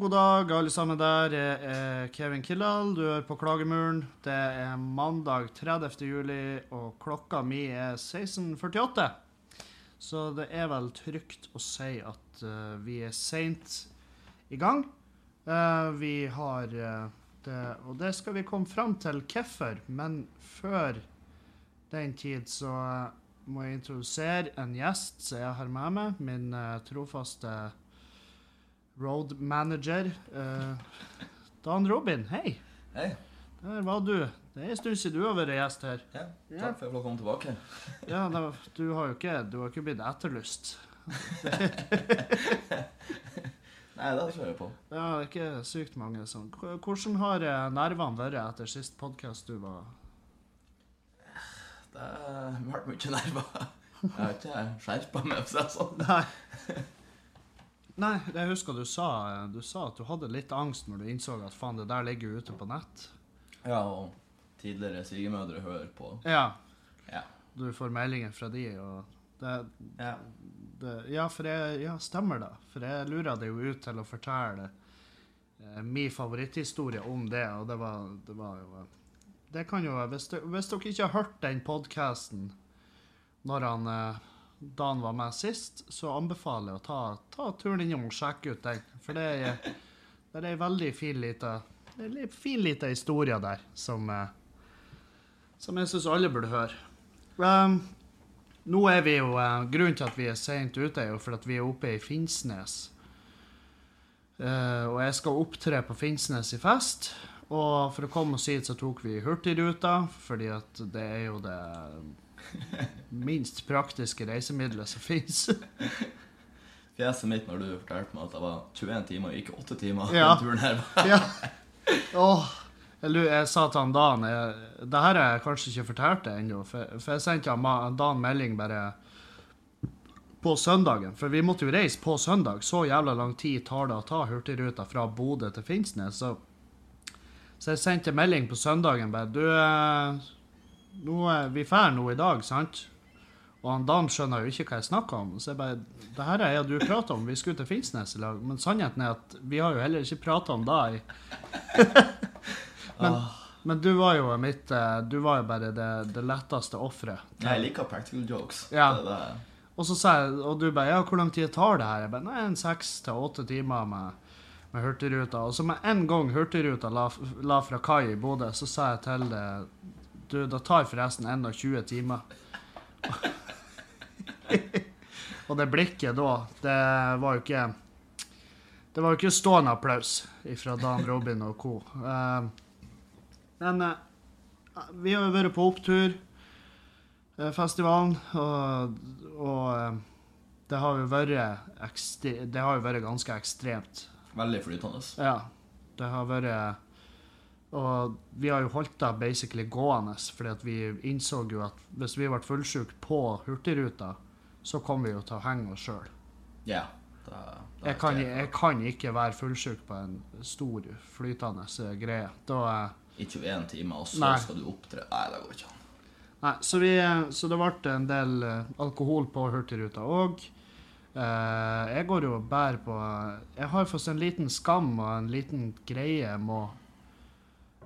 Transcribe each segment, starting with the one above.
God dag, alle sammen der. Jeg er Kevin Kildahl, du er på Klagemuren. Det er mandag 30. juli, og klokka mi er 16.48. Så det er vel trygt å si at uh, vi er seint i gang. Uh, vi har uh, det, og det skal vi komme fram til hvorfor, men før den tid så må jeg introdusere en gjest som jeg har med meg. Min trofaste road manager. eh, Dan Robin, hei. Hei. Der var du. Det er en stund siden du har vært gjest her. Ja, takk for at jeg fikk komme tilbake. Ja, da, du har jo ikke, du har ikke blitt etterlyst. Nei, det kjører jeg på. Ja, det er ikke sykt mange sånn. Hvordan har eh, nervene vært etter sist podkast du var Det har vært mye nerver. Jeg har ikke skjerpa meg, for å si det sånn. Nei. Nei, jeg husker du sa, du sa at du hadde litt angst når du innså at faen, det der ligger jo ute på nett. Ja, og tidligere svigermødre hører på. Ja. Ja. Du får meldinger fra de, og det, Ja. det Ja, for jeg, ja, stemmer det. For jeg lurer deg jo ut til å fortelle eh, min favoritthistorie om det, og det var, det var jo Det kan jo Hvis, hvis dere ikke har hørt den podkasten når han eh, Dan var med sist, så anbefaler jeg å ta, ta turen innom og sjekke ut den. For det er, det er ei veldig fin lita fin lita historie der som, eh, som jeg syns alle burde høre. Um, nå er vi jo, eh, Grunnen til at vi er sent ute, er jo for at vi er oppe i Finnsnes. Uh, og jeg skal opptre på Finnsnes i fest. Og for å komme oss hit, så tok vi Hurtigruta, fordi at det er jo det minst praktiske reisemiddelet som fins. Fjeset mitt når du fortalte meg at det var 21 timer, ikke 8 timer. Ja. Den turen her. ja. Åh, jeg, sa til han Dan Det her har jeg kanskje ikke fortalt deg ennå, for, for jeg sendte han Dan melding bare på søndagen. For vi måtte jo reise på søndag. Så jævla lang tid tar det å ta Hurtigruta fra Bodø til Finnsnes. Så, så jeg sendte melding på søndagen bare Du, eh, nå, er- vi drar nå i dag, sant? Og han Dan skjønner jo ikke hva jeg snakker om. Så jeg bare Det her er det du prater om, vi skulle til Finnsnes i lag. Men sannheten er at vi har jo heller ikke prata om deg. men, Ah, men du var jo mitt eh, Du var jo bare det, det letteste offeret. jeg liker practical jokes. Ja. Det, det, Og så sa jeg, og du bare Ja, hvor lang tid tar det her? Jeg bare Nei, en seks til åtte timer med, med Hurtigruta. Og så med en gang Hurtigruta la, la fra kai i Bodø, så sa jeg til det Du, det tar forresten 21 timer. og det blikket da, det var jo ikke Det var jo ikke stående applaus fra Dan Robin og co. Eh, men eh, vi har jo vært på opptur eh, festivalen, og, og det har Det har jo vært ganske ekstremt. veldig flytende. Ja. Det har vært Og vi har jo holdt det basically gående, fordi at vi innså jo at hvis vi ble fullsjuke på Hurtigruta, så kom vi jo til å henge oss sjøl. Ja. Det, det Jeg, kan- jeg kan ikke være fullsjuk på en stor, flytende eh, greie. Da eh, I 21 timer, og så Nei. skal du opptre. Nei, det går ikke an. Nei, så, vi, så det ble en del eh, alkohol på Hurtigruta. òg. eh, jeg går jo og bærer på Jeg har fått en liten skam og en liten greie jeg må,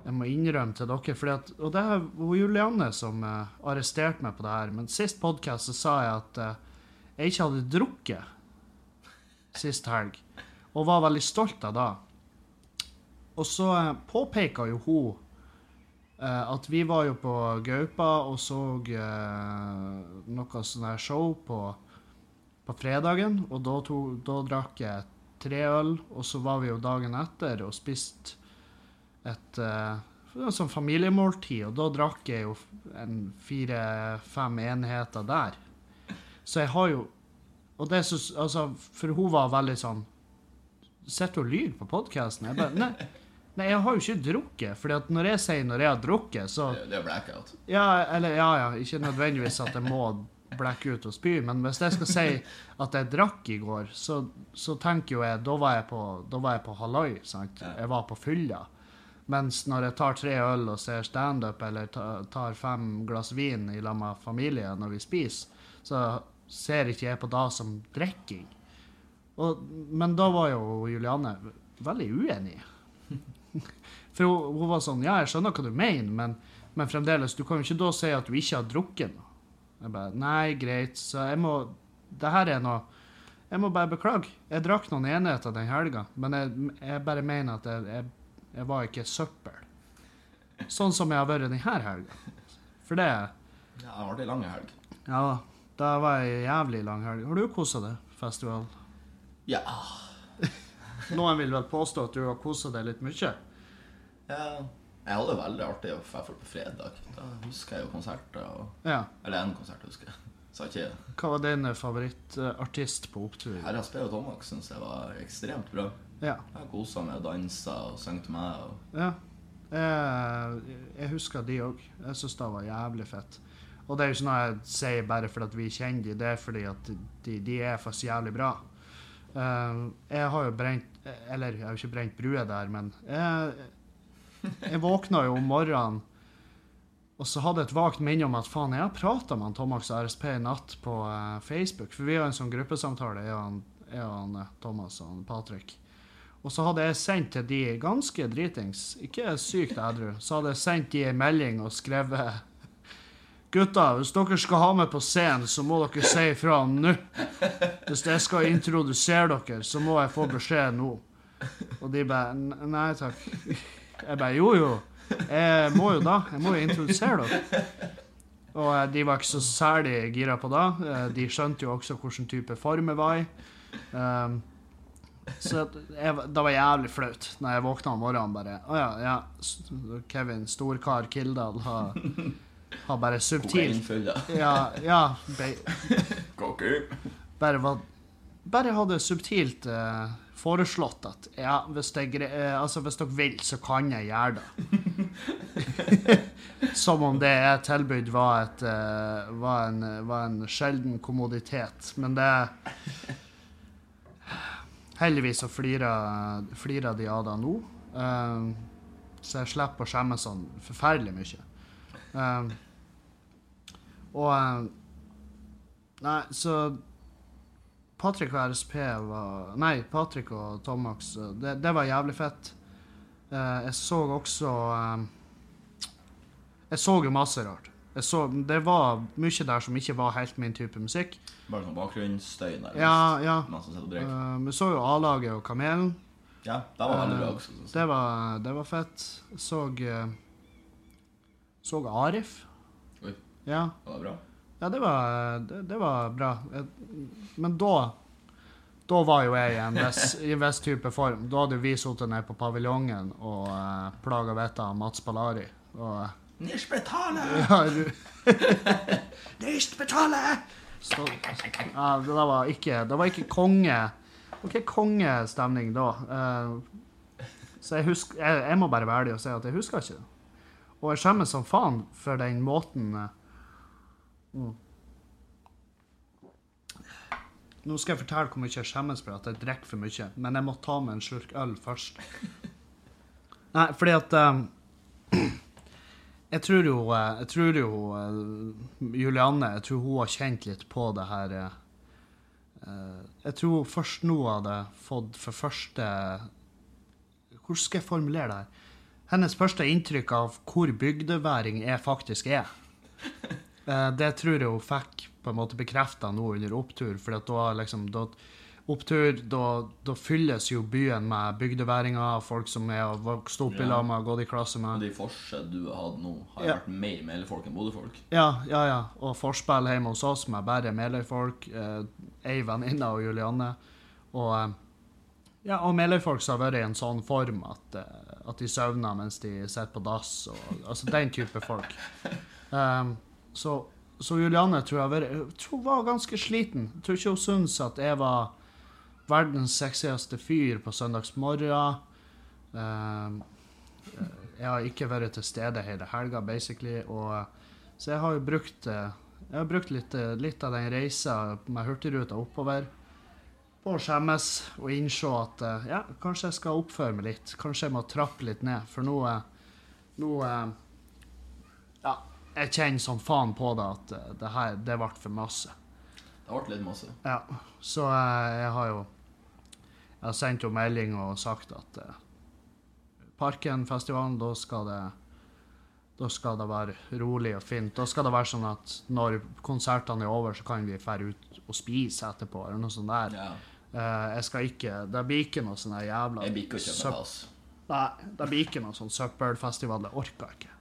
jeg må innrømme til dere. Fordi at, og det er hun Julianne som uh, arresterte meg på det her. Men sist podkast sa jeg at uh, jeg ikke hadde drukket sist helg. Og var veldig stolt av det. Og så uh, påpeka jo hun Eh, at vi var jo på Gaupa og så eh, noe sånn her show på, på fredagen. Og da, to, da drakk jeg tre øl, og så var vi jo dagen etter og spiste et uh, sånn familiemåltid. Og da drakk jeg jo fire-fem enheter der. Så jeg har jo Og det så, Altså, for hun var veldig sånn Sitter og lyver på podkasten. Jeg bare Nei. Nei, jeg har jo ikke drukket. fordi at når jeg sier når jeg har drukket, så Det, det er blackout. Ja, eller ja, ja. Ikke nødvendigvis at jeg må blacke ut og spy, men hvis jeg skal si at jeg drakk i går, så, så tenker jo jeg Da var jeg på, da var jeg på halloi, sant? Jeg var på fylla. Mens når jeg tar tre øl og ser standup, eller tar fem glass vin i lag med familie når vi spiser, så ser ikke jeg på det som drikking. Men da var jo Julianne veldig uenig. For hun, hun var sånn Ja, jeg skjønner hva du mener, men, men fremdeles, du kan jo ikke da si at du ikke har drukket noe. Jeg bare Nei, greit, så jeg må Det her er noe Jeg må bare beklage. Jeg drakk noen enheter den helga, men jeg, jeg bare mener at jeg, jeg, jeg var ikke søppel. Sånn som jeg har vært denne helga. For det Ja, det var ei lang helg. Ja da. Det var ei jævlig lang helg. Har du kosa deg, festival? Ja. Noen vil vel påstå at du har kosa deg litt mye? ja. Jeg hadde det veldig artig, i hvert fall på fredag. Da husker jeg jo konserter. Og, Ja. eller én konsert, husker jeg. Hva var din favorittartist på opptur? Herra Spee og Tomac syns jeg var ekstremt bra. Ja. Jeg kosa meg og dansa og sang til meg. Og ja. Jeg, jeg husker de òg. Jeg syns det var jævlig fett. Og det er jo ikke noe jeg sier bare fordi vi kjenner de, det er fordi at de, de er faktisk jævlig bra. Eh, jeg har jo brent Eller jeg har jo ikke brent bruet der, men jeg, jeg våkna jo om morgenen og så hadde jeg et vagt minne om at faen, jeg har prata med Thomas og RSP i natt på eh, Facebook. For vi har en sånn gruppesamtale, jeg og han, jeg og han eh, Thomas og han Patrick. Og så hadde jeg sendt til de ganske dritings, ikke sykt edru, så hadde jeg sendt de en melding og skrevet Gutta, hvis dere skal ha meg på scenen, så må dere si ifra nå. Hvis jeg skal introdusere dere, så må jeg få beskjed nå. Og de bare Nei takk. Jeg bare Jo, jo. Jeg må jo da. Jeg må jo introdusere dere. Og eh, de var ikke så særlig gira på det. Eh, De skjønte jo også hvilken type form jeg var i. Um, så jeg, det var jævlig flaut når jeg våkna om morgenen bare Å ja, ja. Kevin Storkar Kildahl har, har bare subtilt. Ja, ja be, bare, var, bare hadde subtilt eh, foreslått at ja, hvis, det, er eh, altså, hvis dere vil, så kan jeg gjøre det. Som om det jeg tilbød var, et, eh, var, en, var en sjelden kommoditet. Men det Heldigvis så flirer flirer de av det nå. Eh, så jeg slipper å skjemme sånn forferdelig mye. Eh, og eh, Nei, så Patrick og RSP var Nei, Patrick og Tomax, eh, det, det var jævlig fett. Uh, jeg så også eh, Jeg så jo masse rart. Så, det var mye der som ikke var helt min type musikk. Bare sånn bakgrunnsstøy nærmest. Ja, ja. Mens han sitter og drikker. Eh, vi så jo A-laget og Kamelen. Ja, det var veldig bra eh, også. synes. Det var, det var fett. Så uh, Så Arif. Oi. Ja. Det var bra. Ja, det var, det, det var bra. Men da Da var jo jeg i en viss, i viss type form. Da hadde vi sittet nede på paviljongen og uh, plaga vettet av Mats Palari. Og eh, Nicht betale! ja, du Nicht betale! Så, ja, det der var ikke Det var ikke konge ikke kongestemning da. Uh, så jeg, husker, jeg, jeg må bare være ærlig og si at jeg husker ikke det. Og jeg skjemmes som faen for den måten uh, mm. Nå skal jeg fortelle hvor mye jeg skjemmes for at jeg drikker for mye, men jeg må ta meg en slurk øl først. Nei, fordi at eh, jeg tror jo, eh, jeg tror jo eh, Julianne jeg tror hun har kjent litt på det her eh, Jeg tror først nå hadde fått for første Hvordan skal jeg formulere det her? Hennes første inntrykk av hvor bygdeværing jeg faktisk er. Det tror jeg hun fikk på en måte bekrefta nå under opptur. For da liksom da, Opptur, da, fylles jo byen med bygdeværinger, folk som er og vokst opp i lag med, gått i klasse med. Og de forsene du har hatt nå, har Ja. vært mer Meløyfolk enn Bodø-folk. Ja, ja, ja. Og forspill hjemme hos oss med bare Meløy-folk. Eh, ei venninne og Julianne. Og, eh, ja, og Meløy-folk har vært i en sånn form at, eh, at de søvner mens de sitter på dass. Og, altså den type folk. Um, så, så Julianne tror jeg, var, tror var ganske sliten. Jeg tror ikke hun syns at jeg var verdens sexieste fyr på søndagsmorgen. Um, jeg har ikke vært til stede hele helga, basically. Og, så jeg har jo brukt, eh, har brukt litt, eh, litt av den reisa med Hurtigruta oppover på å skjemmes og innse at ja, kanskje jeg skal oppføre meg litt. Kanskje jeg må trappe litt ned. For nå, nå Ja, jeg kjenner som faen på det at det her, det ble for masse. Det ble litt masse. Ja, så jeg har jo Jeg har sendt henne melding og sagt at uh, Parkenfestivalen, da skal det da skal det være rolig og fint. Da skal det være sånn at når konsertene er over, så kan vi dra ut og spise etterpå, eller noe sånt der. Ja. Uh, jeg skal ikke Det blir ikke noe sånn jævla Jeg blir ikke å kjøpe pass. Nei, det blir ikke noe sånn søppelfestival. Det orker jeg ikke.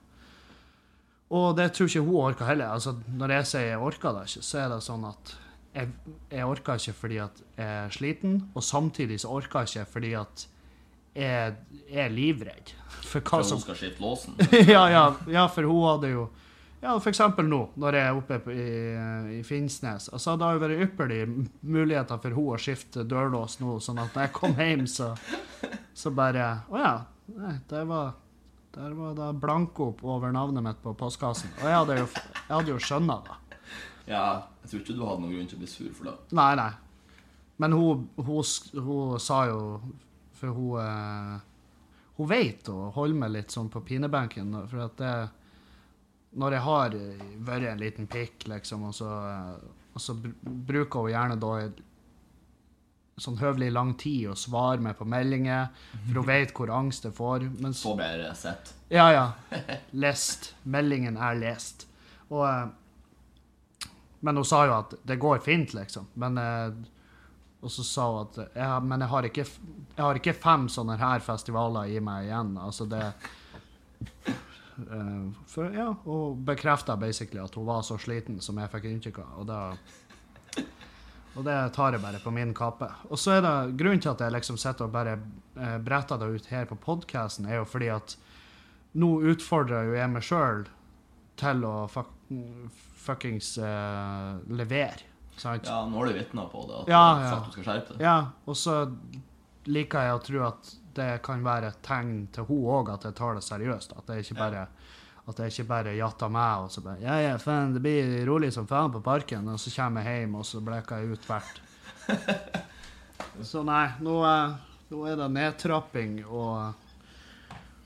Og det tror ikke hun orker heller. Altså, når jeg sier jeg orker det ikke, så er det sånn at jeg, jeg orker ikke fordi at jeg er sliten, og samtidig så orker jeg ikke fordi at jeg, jeg er livredd for hva For som hun skal skifte låsen. ja, ja, ja, for hun hadde jo Ja, eksempel nå, når jeg er oppe i, i Finnsnes. Altså, det har jo vært ypperlige muligheter for hun å skifte dørlås nå, sånn at når jeg kom hjem, så, så bare Å ja. Nei, det var der var det blanko over navnet mitt på postkassen. Og jeg hadde jo, jeg hadde jo skjønna det. Ja, jeg tror ikke du hadde noen grunn til å bli sur for det. Nei, nei. Men hun, hun, hun sa jo For hun eh, Hun vet å holde meg litt sånn på pinebenken. For at det Når jeg har vært en liten pikk, liksom, og så, og så bruker hun gjerne da sånn høvelig lang tid å svare meg på meldinger, for hun vet hvor angst jeg får. Så ble jeg sett. ja, ja. Lest. Meldingen er lest. Og, eh, men hun sa jo at det går fint, liksom. Men, eh, og så sa hun at har- Men jeg har, ikke, jeg har ikke fem sånne her festivaler i meg igjen. Altså det eh, for, ja, Hun bekrefta basically at hun var så sliten som jeg fikk inntrykk av. Og det, og det tar jeg bare på min kappe. Og så er det grunnen til at jeg liksom sitter og bare eh, bretter det ut her på podkasten, er jo fordi at nå utfordrer jo jeg meg sjøl til å fuck, fuckings uh, levere. Sant? Ja, nå har du vitna på det. At Ja, ja. sagt du skal skjerpe deg. Ja, og så liker jeg å tro at det kan være et tegn til hun òg, at jeg tar det seriøst. At jeg ikke bare at jeg ikke bare jatter meg og så bare Ja, ja, faen, det blir rolig som faen på parken. Og så kommer jeg hjem, og så bleker jeg ut hvert. Så nei, nå, er- nå er det nedtrapping og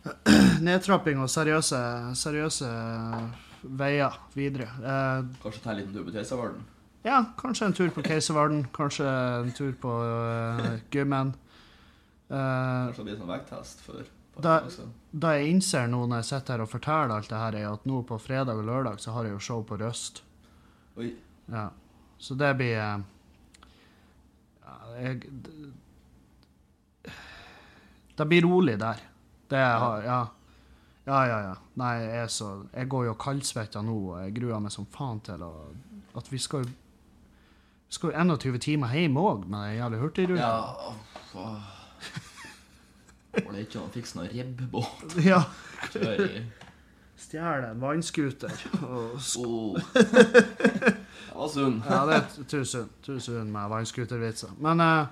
Nedtrapping og seriøse, seriøse veier videre. Eh, Kanskje ta en liten tur på Keiservarden? ja, kanskje en tur på Keiservarden, kanskje en tur på uh, gymmen. Eh, Kanskje det blir sånn vekttest for Da- da, jeg innser nå når jeg sitter her og forteller alt det her, er at nå på fredag og lørdag så har jeg jo show på Røst. Oi. Ja. Så det blir eh, ja, jeg, det, det blir rolig der. Det jeg har, ja. Ja, ja, ja. Nei, jeg er så Jeg går jo kaldsvetta nå, og jeg gruer meg som faen til å At vi skal Vi skal jo 21 timer hjem òg, med den jævla hurtigruta. Ja. Var det ikke å fikse noe ribbåt? Ja. Stjele en vannscooter. og oh. Det var sunn. Ja, det er tusen, tusen med vannscootervitser. Men uh,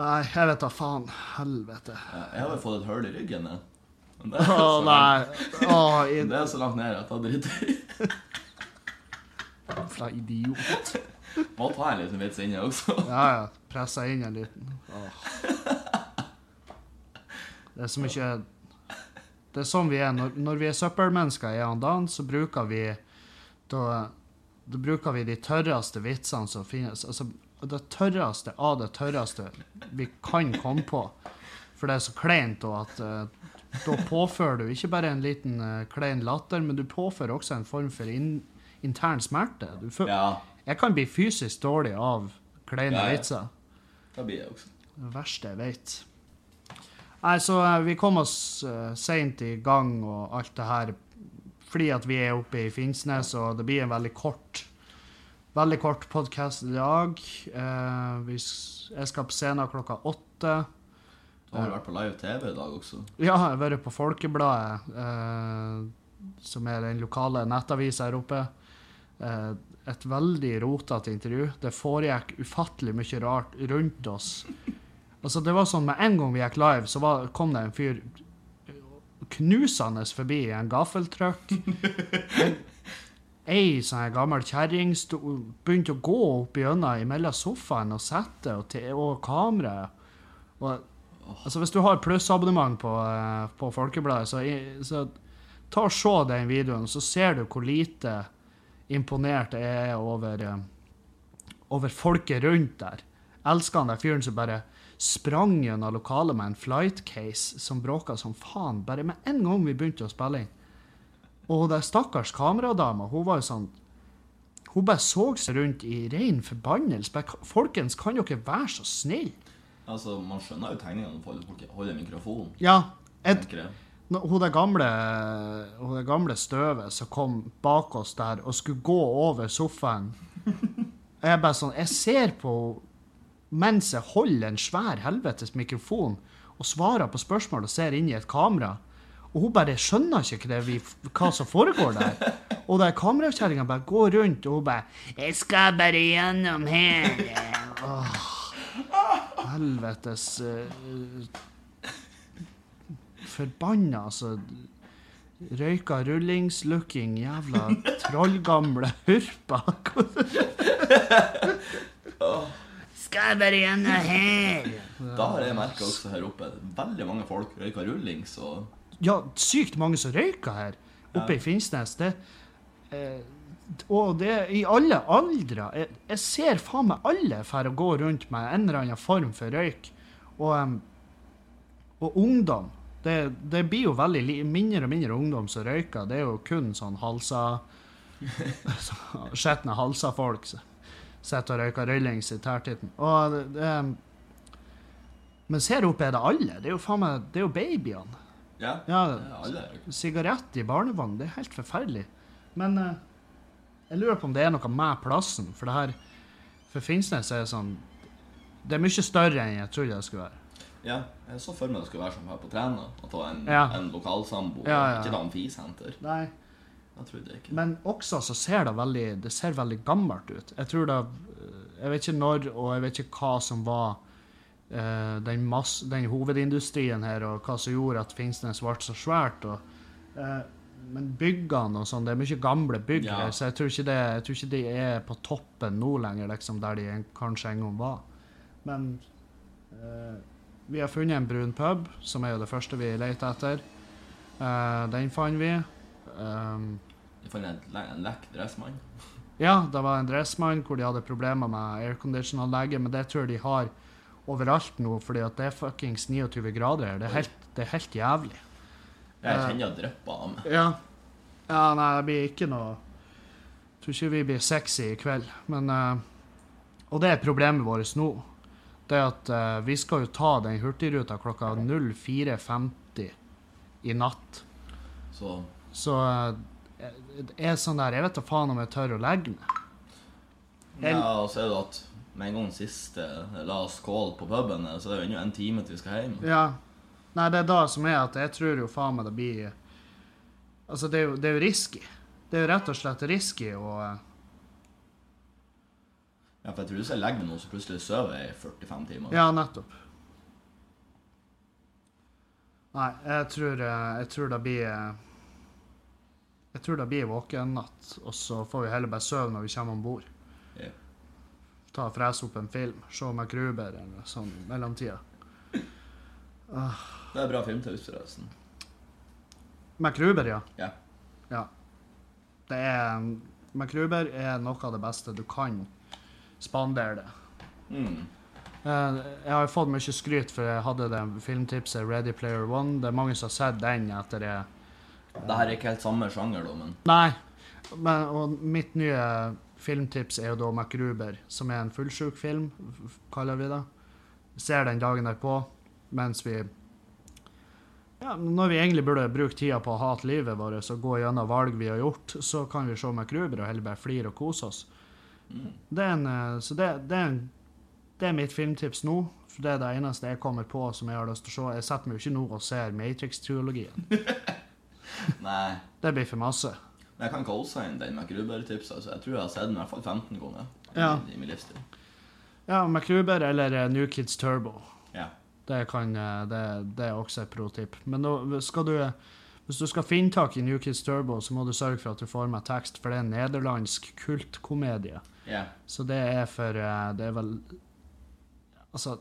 Nei, jeg vet da faen. Helvete. Ja, jeg har jo fått et hull i ryggen. jeg. Men det er, Å så nei. Å, i... det er så langt ned at jeg driter. Jævla idiot. Må ta en liten vits inni også. Ja, ja. Pressa inn en liten. Åh. Det er så mye Det er sånn vi er. Når, når vi er søppelmennesker i andan så bruker vi da, da bruker vi de tørreste vitsene som finnes. Altså det tørreste av det tørreste vi kan komme på. For det er så kleint, og at eh, da påfører du ikke bare en liten uh, klein latter, men du påfører også en form for in, intern smerte. Ja, jeg kan bli fysisk dårlig av kleine Ja, ja. vitser. det blir jeg også. Det verste jeg vet. Nei, så uh, vi kom oss uh, seint i gang og alt det her fordi at vi er oppe i Finnsnes, og det blir en veldig kort Veldig kort podkast i dag. Uh, vi, jeg skal på scenen klokka åtte. Du har vært på live TV i dag også. Ja, jeg har vært på Folkebladet, eh, som er den lokale nettavisa her oppe. Eh, et veldig rotete intervju. Det foregikk ufattelig mye rart rundt oss. Altså, det var sånn, Med en gang vi gikk live, så var, kom det en fyr knusende forbi en gaffeltruck. Ei sånn gammel kjerring begynte å gå opp gjennom mellom sofaen og settet og, og kameraet. Og Altså Hvis du har plussabonnement på, eh, på Folkebladet, så, så ta og se den videoen, så ser du hvor lite imponert jeg er over, eh, over folket rundt der. elsker han den fyren som bare sprang gjennom lokalet med en flightcase som bråka som faen, bare med en gang vi begynte å spille inn. Og den stakkars kameradama, hun var jo sånn Hun bare så seg rundt i ren forbannelse. Folkens, kan dere være så snill? Altså, Man skjønner jo tegningene når folk holder mikrofonen. Ja, et, hun det gamle, hun det gamle støvet som kom bak oss der og skulle gå over sofaen Jeg er bare sånn, jeg ser på henne mens jeg holder en svær helvetes mikrofon og svarer på spørsmål og ser inn i et kamera. Og hun bare skjønner ikke vi, hva som foregår der. Og der kamerakjerringa bare går rundt, og hun bare 'Jeg skal bare gjennom her.' Åh, helvetes uh, Forbanna, altså. Røyka rullingslooking, jævla trollgamle hurpa. Skal jeg bare gjennom her. Da har jeg merka også her oppe veldig mange folk røyker rullings og Ja, sykt mange som røyker her oppe i Finnsnes. Det, eh, og det er i alle aldre. Jeg, jeg ser faen meg alle for å gå rundt med en eller annen form for røyk. Og, og ungdom. Det, det blir jo veldig mindre og mindre ungdom som røyker. Det er jo kun sånn halsa Skjetne halsa-folk som sitter og røyker rullings i tærtitten. Og det, det Mens her oppe er det alle. Det er jo faen meg Det er jo babyene. Ja, Ja, sigarett i barnevogn, det er helt forferdelig. Men eh, jeg lurer på om det er noe med plassen, for det her For Finnsnes er sånn Det er mye større enn jeg trodde det skulle være. Ja, jeg så for meg det skulle være som her på Træna. At det var en, Ja. en lokalsambo, Ja, ja, ikke et amfisenter. Nei. Jeg trodde ikke. Men også så ser det veldig Det ser veldig gammelt ut. Jeg tror det Jeg vet ikke når, og jeg vet ikke hva som var uh, den, mass, den hovedindustrien her, og hva som gjorde at Finnsnes ble så svært. Og, eh, men byggene og sånn, det er mye gamle bygg Ja. så jeg tror, ikke det, jeg tror ikke de er på toppen nå lenger, liksom, der de kanskje en gang var. Men eh, vi har funnet en brun pub, som er jo det første vi leter etter. Eh, den fant vi. Um, du fant en, en lekk dressmann. ja, det var en dressmann hvor de hadde problemer med aircondition-anlegget, men det tror jeg de har overalt nå, fordi at det er fuckings 29 grader her. Det helt, det er helt jævlig. Jeg kjenner kjenner drypper av meg. Ja. ja, nei, det blir ikke noe Tror ikke vi blir sexy i kveld, men eh, Og det er problemet vårt nå. Det er at eh, vi skal jo ta den hurtigruta klokka 04.50 i natt. Så Så eh, det er sånn der Jeg vet da faen om jeg tør å legge meg. El- Ja, og så er det at med en gang siste la oss call på puben, så er det jo ennå en time til vi skal hjem. Ja. Nei, det er da som er at jeg tror jo faen meg det blir Altså, det er jo, det er jo risky. Det er jo rett og slett risky å Ja, for jeg tror hvis jeg legger meg nå, så plutselig sover jeg i 45 timer. Ja, nettopp. Nei, jeg tror, jeg tror det blir Jeg tror det blir våkennatt, og så får vi heller bare sove når vi kommer om bord. Ja. Ta og frese opp en film, se MacGruber eller sånn mellomtida. Det er bra filmtips, forresten. MacGruber, ja. Ja. Ja. Det er MacGruber er noe av det beste du kan spandere det. Mm. Eh, Jeg har fått mye skryt for jeg hadde det filmtipset Ready Player One. Det er mange som har sett den etter det. Det her er ikke helt samme sjanger, da, men Nei, men, og mitt nye filmtips er jo da MacGruber, som er en fullsjuk film, kaller vi det. Ser den dagen derpå, mens vi ja, Når vi egentlig burde bruke tida på å hate livet vårt og gå gjennom valg vi har gjort, så kan vi se MacGruber og heller bare flire og kose oss. mm. Det er en, eh, så det, det, er en, det er mitt filmtips nå. For det er det eneste jeg kommer på som jeg har lyst til å se. Jeg setter meg jo ikke nå og ser Matrix-triologien. Nei. Det blir for masse. Men jeg kan co-sign den MacGruber-tipsa, så jeg tror jeg har sett den i hvert fall 15 ganger Ja. i, i min livstid. Ja, MacGruber eller eh, New Kids Turbo. Ja. Det, kan, eh, det, det er også et pro-tip. Men nå skal du, hvis du skal finne tak i New Kids Turbo, så må du sørge for at du får med tekst, for det er en nederlandsk kultkomedie. Yeah. Så det er for eh, Det er vel Altså,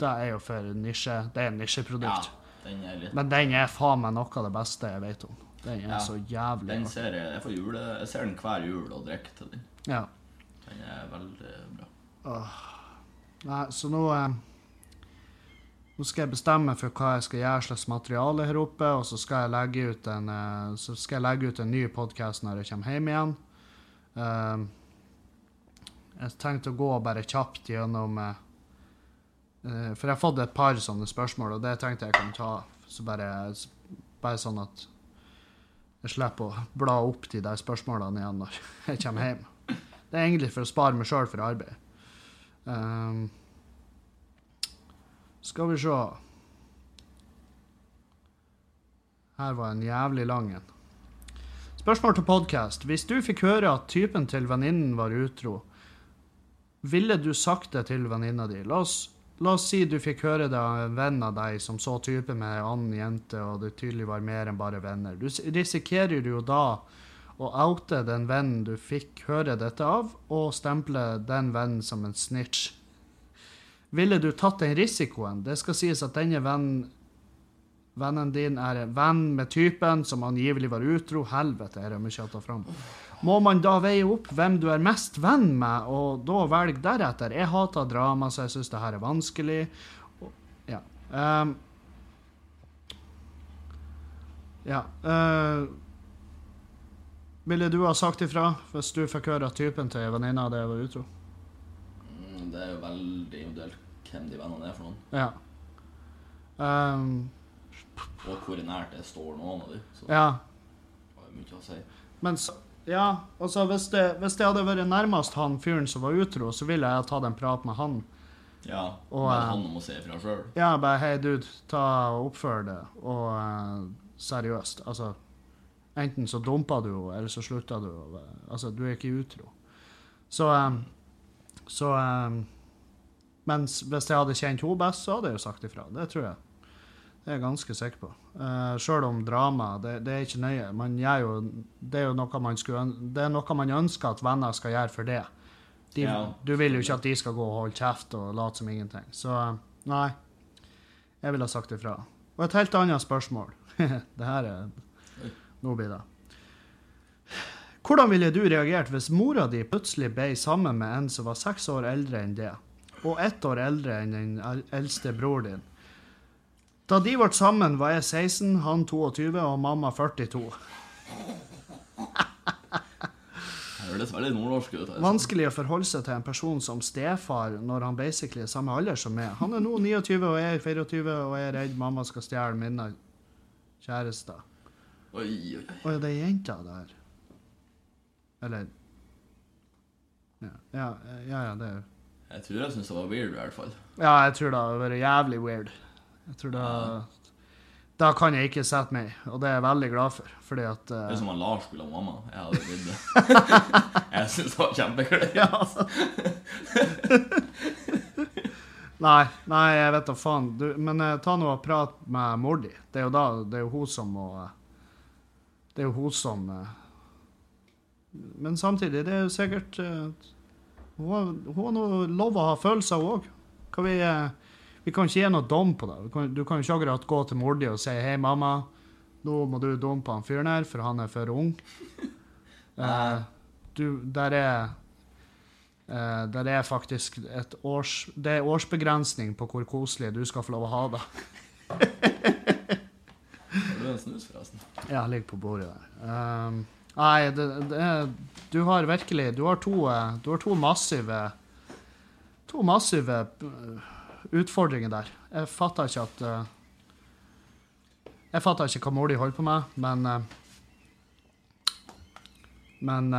det er jo for nisje. Det er en ja. nisjeprodukt. Den er litt Men den er faen meg noe av det beste jeg vet om. Den er Ja. så jævlig Den ser jeg Jeg får jule Jeg ser den hver jul og drikker til den. Ja. Den er veldig bra. Nei, så nå eh, Nå skal jeg bestemme for hva jeg skal gjøre slags materiale her oppe, og så skal jeg legge ut en, eh, jeg legge ut en ny podkast når jeg kommer hjem igjen. Eh, jeg tenkte å gå bare kjapt gjennom eh, For jeg har fått et par sånne spørsmål, og det tenkte jeg kan ta så bare, bare sånn at jeg slipper å bla opp de der spørsmålene igjen når jeg kommer hjem. Det er egentlig for å spare meg sjøl for arbeid. Um, skal vi se Her var en jævlig lang en. Spørsmål til podkast. Hvis du fikk høre at typen til venninnen var utro, ville du sagt det til venninna di? La oss, la oss si du fikk høre det av en venn av deg som så typen med en annen jente, og det tydelig var mer enn bare venner. Du risikerer jo da å oute den vennen du fikk høre dette av, og stemple den vennen som en snitch. Ville du tatt den risikoen? Det skal sies at denne vennen Vennen din er en venn med typen som angivelig var utro. Helvete, er det mye å ta fram. Må man da veie opp hvem du er mest venn med, og da velge deretter? Jeg hater drama, så jeg syns det her er vanskelig. Ja. Um, ja. Uh, ville du ha sagt ifra hvis du fikk høre at typen til venninna di var utro? Mm, Det er jo veldig individuelt hvem de vennene er for noen. Ja. Um, Og hvor nært det står av dem. Så det ja. har jo mye å si. Men så, ja, altså hvis det, hvis det hadde vært nærmest han fyren som var utro, så ville jeg tatt en prat med han. Ja, Og, men eh, han må si ifra sjøl. Ja, bare hei, dude, ta og oppfør det. Og uh, seriøst, altså Enten så dumpa du henne, eller så slutta du. Altså, du er ikke utro. Så um, Så eh, Mens hvis jeg hadde kjent henne best, så hadde jeg jo sagt ifra. Det tror jeg. Det er jeg ganske sikker på. Uh, Sjøl om drama, det, det er ikke nøye. Man gjør jo, det er jo noe man, skulle, det er noe man ønsker at venner skal gjøre for det. De, Ja. Du vil jo ikke at de skal gå og holde kjeft og late som ingenting. Så eh, nei, jeg ville ha sagt ifra. Og et helt annet spørsmål. det her er Nå blir det. Hvordan ville du reagert hvis mora di plutselig ble sammen med en som var seks år eldre enn det, og ett år eldre enn den eldste bror din? Da de ble sammen, var jeg 16, han 22 og mamma 42. Det veldig nordnorsk ut. Altså. Vanskelig å forholde seg til en person som stefar når han basically er samme alder som meg. Han er nå 29 og jeg er 24, og jeg er redd mamma skal stjele mine kjærester. Oi, oi, oi. Ja, det er jenta der. Eller Ja, ja, ja, ja det er Jeg tror jeg syns det var weird, i hvert fall. Ja, jeg tror det har vært jævlig weird. Jeg tror det Da kan jeg ikke sette meg, og det er jeg veldig glad for, fordi at Det eh, er som han Lars skulle ha mamma. Jeg hadde blitt det. jeg syns det var kjempegøy. Ja, altså. Nei, nei, jeg vet da faen. Du, men eh, ta nå og prat med mor di. Det er jo da Det er jo hun som må eh, Det er jo hun som eh, Men samtidig, det er jo sikkert eh, Hun har, hun har lov å ha følelser, hun òg. Vi, eh, vi kan ikke gi noe dom på det. Kan, du kan jo ikke akkurat gå til mor di og si 'Hei, mamma, nå må du dumme på han fyren her, for han er for ung'. Eh, du, der er Eh, der er faktisk et års, det er årsbegrensning på hvor koselig du skal få lov å ha det. Har du en snus, forresten? Ja, ligger på bordet der. Um, nei, det, det du har virkelig Du har to, du har to massive To massive eh, utfordringer der. Jeg fatter ikke at eh, Jeg fatter ikke hva di holder på med, men eh, Men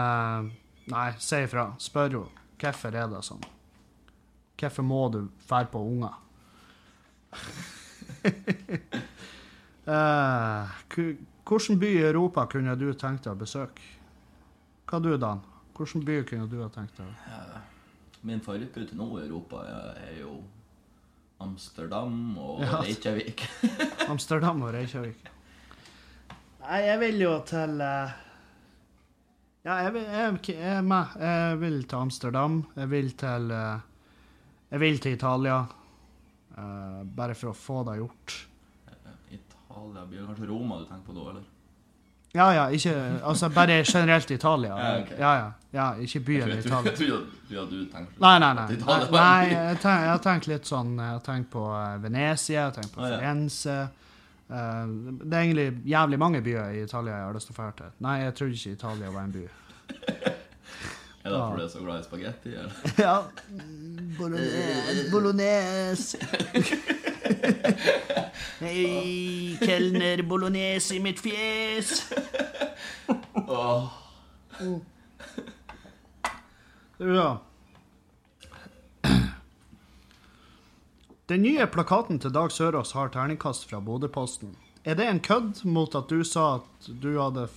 Nei, si ifra. Spør henne. Hvorfor er det sånn? Hvorfor må du fære på unger? Ku- Hvilken by i Europa kunne du tenkt deg å besøke? Hva du, Dan? Hvilken by kunne du ha tenkt deg? Min favorittrute nå i Europa er, jo Amsterdam og Ja. Reykjavik. Amsterdam og Reykjavik. Nei, jeg vil jo til eh, Ja, jeg, vil, jeg, jeg. Jeg vil til Amsterdam. Jeg vil til eh, Jeg vil til Italia. Uh, bare for å få det gjort. Italia blir det kanskje Roma du tenker på da, eller? Ja, ja, ikke Altså bare generelt Italia. Ja, okay. Ja, ja. ja ikke byen Jeg Italia. trodde du tenkte Nei, nei, nei. Nei, nei jeg, tenk, jeg har tenkt litt sånn Jeg har tenkt på eh, Venezia, jeg har tenkt på. Firenze. Eh, det er egentlig jævlig mange byer i Italia jeg har lyst til å dra til. Nei, jeg trodde ikke Italia var en by. Er det derfor du er så glad i spagetti? eller? Ja. Bolognese. bolognese. Hei, kelner, bolognese i mitt fjes. Åh, Ja. Den nye plakaten til Dag Sørås har terningkast fra Bodøposten. Er det en kødd mot at du sa at du hadde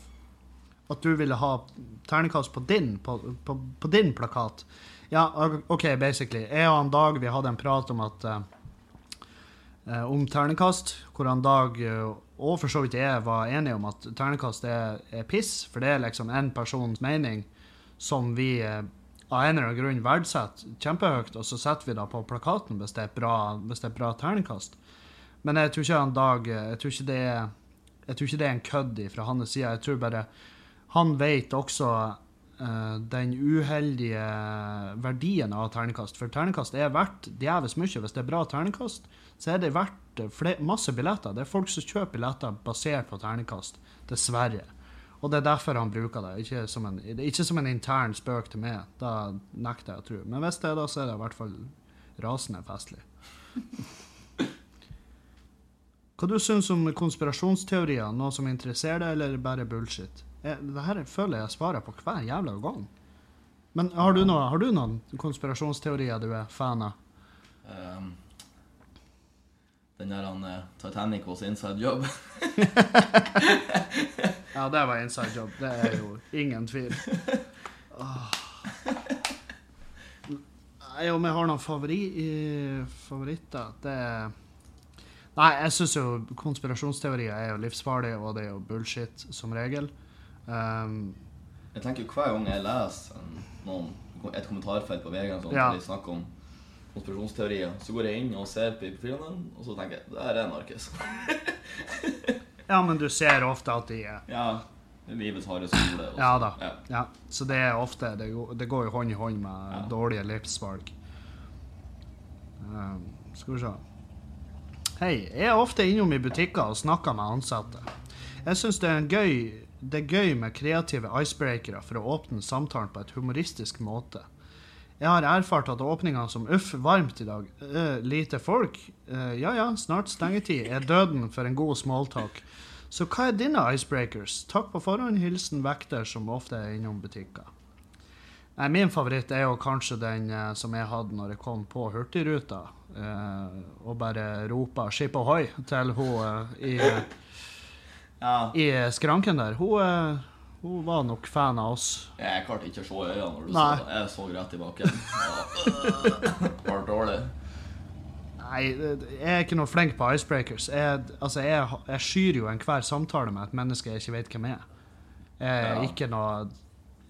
At du ville ha terningkast på din, på, på, på din plakat? Ja, OK, basically. Jeg og han Dag vi hadde en prat om at eh, om ternekast, hvor han Dag eh, og for så vidt jeg var enige om at ternekast er, er piss, for det er liksom en persons mening som vi eh, av en eller annen grunn verdsetter kjempehøyt, og så setter vi det på plakaten hvis det er bra, hvis det er bra ternekast. Men jeg tror ikke han Dag eh, Jeg tror ikke er, jeg tror ikke det er en kødd fra hans side. Jeg tror bare han vet også uh, den uheldige verdien av terningkast. For terningkast er verdt djevelsk mye. Hvis det er bra terningkast, så er det verdt eh, masse billetter. Det er folk som kjøper billetter basert på terningkast. Dessverre. Og det er derfor han bruker det. Ikke som en, ikke som en intern spøk til meg. Da nekter jeg å tro. Men hvis det er det, så er det i hvert fall rasende festlig. Hva du syns om konspirasjonsteorier? Noe som interesserer deg, eller bare bullshit? Jeg, det her føler jeg svarer på hver jævla gang. Men har du, noe, har du noen konspirasjonsteorier du er fan av? ehm, den der han eh, Titanic was inside job. Ja, det var inside job. Det er jo ingen tvil. Åh. Nei, om jeg har noen favori, favoritter Det er Nei, jeg syns jo konspirasjonsteorier er jo livsfarlig, og det er jo bullshit som regel. Um, Jeg tenker jo hver gang jeg leser noen, et kommentarfelt på VG sånn, Ja. de snakker om konspirasjonsteorier, så går jeg inn og ser på profilene, og så tenker jeg det her er narkis. ja, men du ser ofte at de er Ja, livets harde skole. Ja da. Ja. Ja, så det er ofte Det går, det går jo hånd i hånd med Ja. dårlige livsvalg. Um, skal vi se Hei. Jeg er ofte innom i butikker og snakker med ansatte. Jeg syns det er en gøy det er gøy med kreative icebreakere for å åpne samtalen på et humoristisk måte. Jeg har erfart at åpningene som 'uff, varmt i dag', uh, lite folk, uh, ja ja, snart stengetid, er døden for en god smalltalk. Så hva er dine icebreakers? Takk på forhånd, hilsen vekter som ofte er innom butikker. Nei, Min favoritt er jo kanskje den uh, som jeg hadde når jeg kom på Hurtigruta, og bare ropa 'skip ohoi' til hun i, ja. i skranken der. Hun, hun var nok fan av oss. Jeg klarte ikke å se i øynene når du Nei. så det. Jeg så rett i bakken. Var dårlig? Nei, jeg er ikke noe flink på icebreakers. Jeg, altså, jeg, jeg skyr jo enhver samtale med et menneske jeg ikke vet hvem er. Jeg er Ja. ikke noe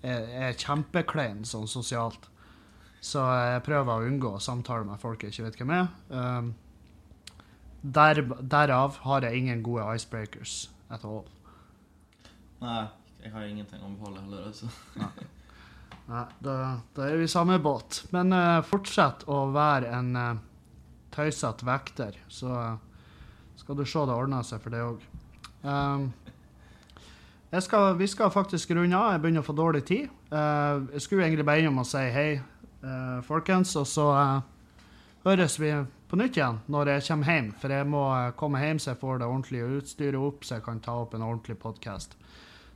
Jeg jeg er kjempeklein sånn sosialt. Så jeg prøver å unngå samtale med folk jeg ikke vet hvem er. Um, der, derav har jeg ingen gode icebreakers at all. Nei, jeg har ingenting å beholde heller. Altså. Nei, da, da er vi i samme båt. Men uh, fortsett å være en uh, tøysete vekter, så uh, skal du se det ordner seg for det òg. Skal, vi skal faktisk runde av. Jeg begynner å få dårlig tid. Eh, jeg skulle egentlig bare innom og si hei, eh, folkens, og så eh, høres vi på nytt igjen når jeg kommer hjem. For jeg må eh, komme hjem så jeg får det ordentlige utstyret opp, så jeg kan ta opp en ordentlig podkast.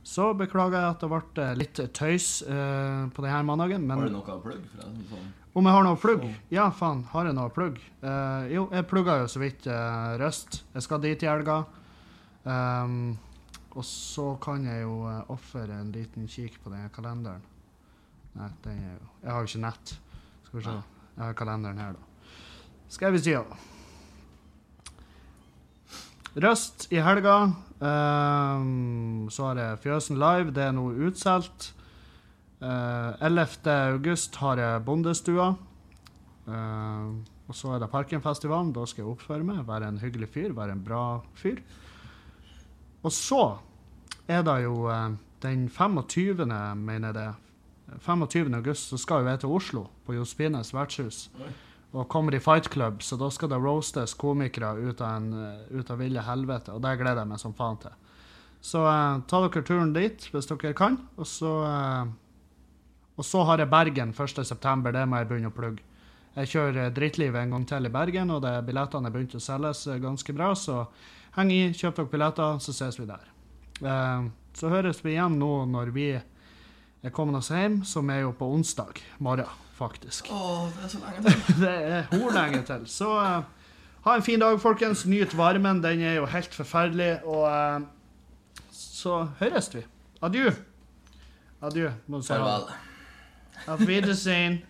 Så beklager jeg at det ble eh, litt tøys uh, på denne mandagen. Men Har du noe plugg? deg, Sånn. om jeg har noe plugg? Ja, faen, har jeg noe plugg? Uh, jo, jeg plugga jo så vidt uh, Røst. Jeg skal dit i helga. Um, og så kan jeg jo uh, ofre en liten kikk på den kalenderen. Nei, den er jo Jeg har jo ikke nett. Skal vi se. Jeg har kalenderen her, da. Skal vi se. Røst i helga. Um, så har jeg Fjøsen Live. Det er nå utsolgt. Uh, 11. august har jeg Bondestua. Uh, og så er det Parkenfestivalen. Da skal jeg oppføre meg, være en hyggelig fyr, være en bra fyr. Og så er det jo uh, den 25., mener jeg det. 25. august så skal jo jeg til Oslo, på Jospines vertshus. Oi. Og kommer i Fight Club, så da skal det roastes komikere ut av, en, eh, ut av ville helvete. Og det gleder jeg meg som faen til. Så eh, ta dere turen dit hvis dere kan. Og så, eh, og så har jeg Bergen 1.9. Det må jeg begynne å plugge. Jeg kjører eh, Drittlivet en gang til i Bergen, og det billettene er begynt å selges eh, ganske bra. Så heng i, kjøp dere billetter, så ses vi der. Eh, så høres vi igjen nå når vi er kommer oss hjem, som er jo på onsdag morgen, faktisk. Åh, det er så lenge til. Det er horlenge til. Så uh, ha en fin dag, folkens. Nyt varmen. Den er jo helt forferdelig. Og uh, så høres vi. Adjø. Adjø, må du si. Farvel. Auf Wiedersehen.